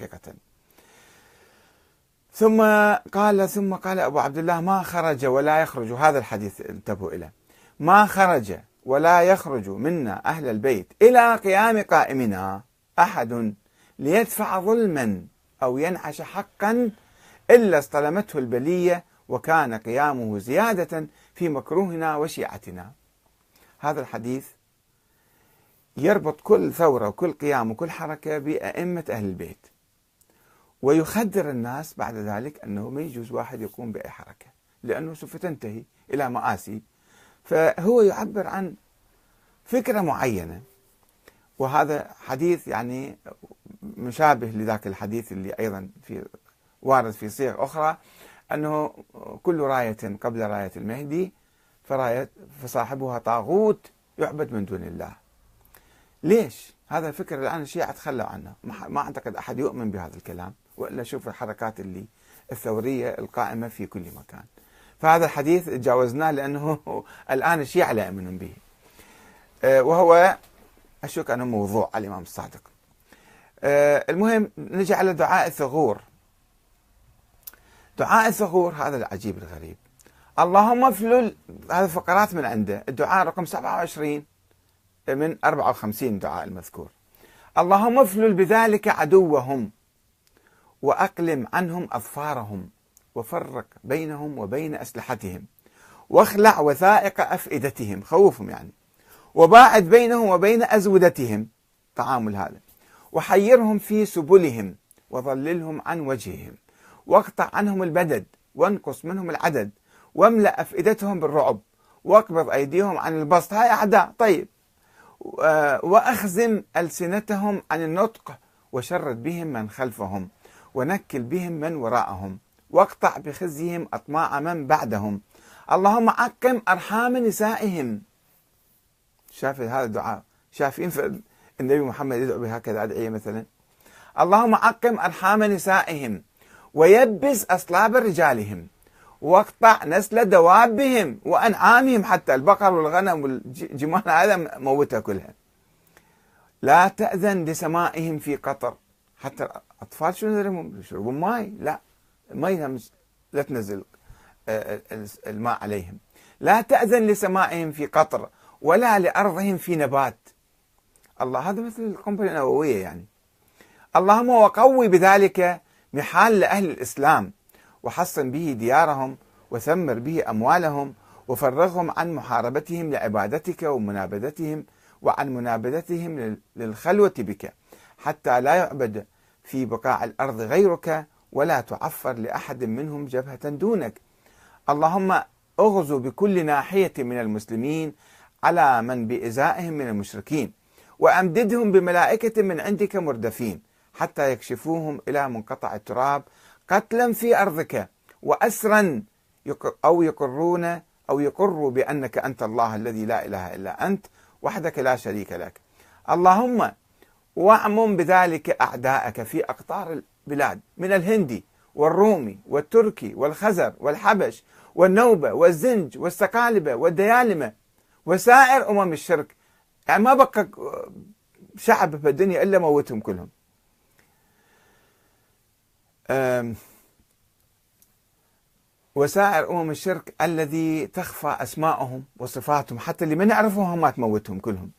حقيقة. ثم قال ثم قال أبو عبد الله ما خرج ولا يخرج هذا الحديث انتبهوا إليه. ما خرج ولا يخرج منا أهل البيت إلى قيام قائمنا أحد ليدفع ظلما أو ينعش حقا إلا اصطلمته البلية وكان قيامه زيادة في مكروهنا وشيعتنا. هذا الحديث يربط كل ثورة وكل قيام وكل حركة بأئمة أهل البيت. ويخدر الناس بعد ذلك أنه ما يجوز واحد يقوم بأي حركة لأنه سوف تنتهي إلى مآسي. فهو يعبر عن فكرة معينة وهذا حديث يعني مشابه لذاك الحديث اللي أيضا في وارد في صيغ أخرى أنه كل راية قبل راية المهدي فراية فصاحبها طاغوت يعبد من دون الله. ليش؟ هذا الفكر الآن الشيعة تخلوا عنه. ما أعتقد أحد يؤمن بهذا الكلام. وإلا شوف الحركات اللي الثورية القائمة في كل مكان. فهذا الحديث تجاوزناه لأنه الآن الشيعة لا يؤمنون به. آه، وهو أشك أنه موضوع على الإمام الصادق. آه، المهم نجي على دعاء الثغور. دعاء الثغور هذا العجيب الغريب. اللهم افلل هذا فقرات من عنده. الدعاء رقم 27 من 54 دعاء المذكور. اللهم افلل بذلك عدوهم. وأقلم عنهم أظفارهم وفرق بينهم وبين أسلحتهم واخلع وثائق أفئدتهم خوفهم يعني وباعد بينهم وبين أزودتهم تعامل هذا وحيرهم في سبلهم وظللهم عن وجههم واقطع عنهم البدد وانقص منهم العدد واملأ أفئدتهم بالرعب واقبض أيديهم عن البسط هاي أعداء طيب. وأخزم ألسنتهم عن النطق وشرد بهم من خلفهم. ونكل بهم من وراءهم واقطع بخزيهم أطماع من بعدهم. اللهم عقم أرحام نسائهم. شايف هذا الدعاء؟ شايفين النبي محمد يدعو بهكذا أدعية مثلا. اللهم عقم أرحام نسائهم ويبس أصلاب رجالهم واقطع نسل دوابهم وأنعامهم حتى البقر والغنم والجمال هذا موتها كلها. لا تأذن لسمائهم في قطر. حتى الأطفال شنو يشربون ماي. لا ماي لا تنزل آه، الماء عليهم. لا تأذن لسمائهم في قطر ولا لأرضهم في نبات. الله هذا مثل القنبلة النووية يعني. اللهم وقوي بذلك محال لأهل الإسلام وحصن به ديارهم وثمر به أموالهم وفرغهم عن محاربتهم لعبادتك ومنابذتهم وعن منابذتهم للخلوة بك. حتى لا يعبد في بقاع الأرض غيرك ولا تعفر لأحد منهم جبهة دونك. اللهم أغزو بكل ناحية من المسلمين على من بإزائهم من المشركين وأمددهم بملائكة من عندك مردفين حتى يكشفوهم إلى منقطع التراب قتلا في أرضك وأسرا أو يقرون أو يقروا بأنك أنت الله الذي لا إله إلا أنت وحدك لا شريك لك. اللهم واعمم بذلك أعداءك في أقطار البلاد من الهندي والرومي والتركي والخزر والحبش والنوبة والزنج والسقالبة والديالمة. وسائر أمم الشرك. يعني ما بقى شعب في الدنيا إلا موتهم كلهم. وسائر أمم الشرك الذي تخفى أسماءهم وصفاتهم حتى اللي ما نعرفهم ما تموتهم كلهم.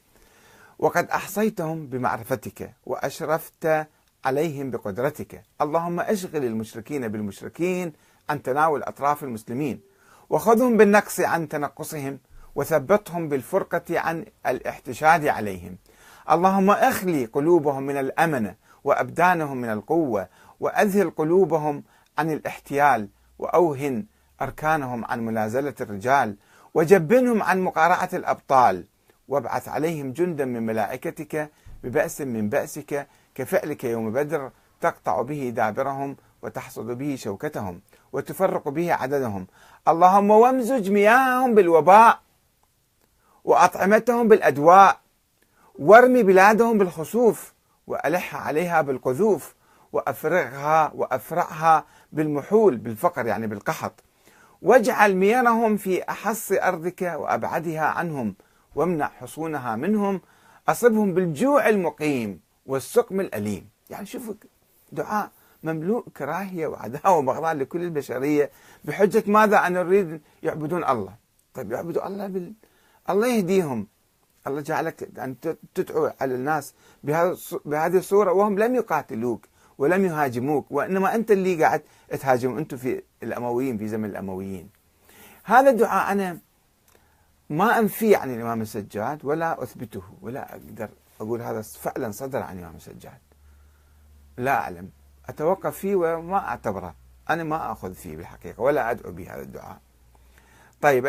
وقد أحصيتهم بمعرفتك وأشرفت عليهم بقدرتك. اللهم أشغل المشركين بالمشركين عن تناول أطراف المسلمين وخذهم بالنقص عن تنقصهم وثبتهم بالفرقة عن الاحتشاد عليهم. اللهم أخلي قلوبهم من الأمنة وأبدانهم من القوة وأذهل قلوبهم عن الاحتيال وأوهن أركانهم عن منازلة الرجال وجبنهم عن مقارعة الأبطال. وابعث عليهم جندا من ملائكتك ببأس من بأسك كفعلك يوم بدر تقطع به دابرهم وتحصد به شوكتهم وتفرق به عددهم. اللهم وامزج مياههم بالوباء وأطعمتهم بالأدواء وارمي بلادهم بالخسوف وألح عليها بالقذوف وأفرغها وأفرعها بالمحول بالفقر يعني بالقحط. واجعل ميرهم في أحص أرضك وأبعدها عنهم. وامنع حصونها منهم أصبهم بالجوع المقيم والسقم الأليم. يعني شوفوا دعاء مملوء كراهية وعداوة وبغضاء لكل البشرية. بحجة ماذا أن نريد يعبدون الله؟ طيب يعبدوا الله بال... الله يهديهم. الله جعلك أن تدعو على الناس بهذه الصورة وهم لم يقاتلوك ولم يهاجموك وإنما أنت اللي قاعد تهاجم. أنتم في الأمويين في زمن الأمويين. هذا الدعاء أنا ما أنفيه عن الإمام السجاد ولا أثبته ولا أقدر أقول هذا فعلا صدر عن الإمام السجاد. لا أعلم. أتوقف فيه وما أعتبره. أنا ما أخذ فيه بالحقيقة ولا أدعو به هذا الدعاء. طيب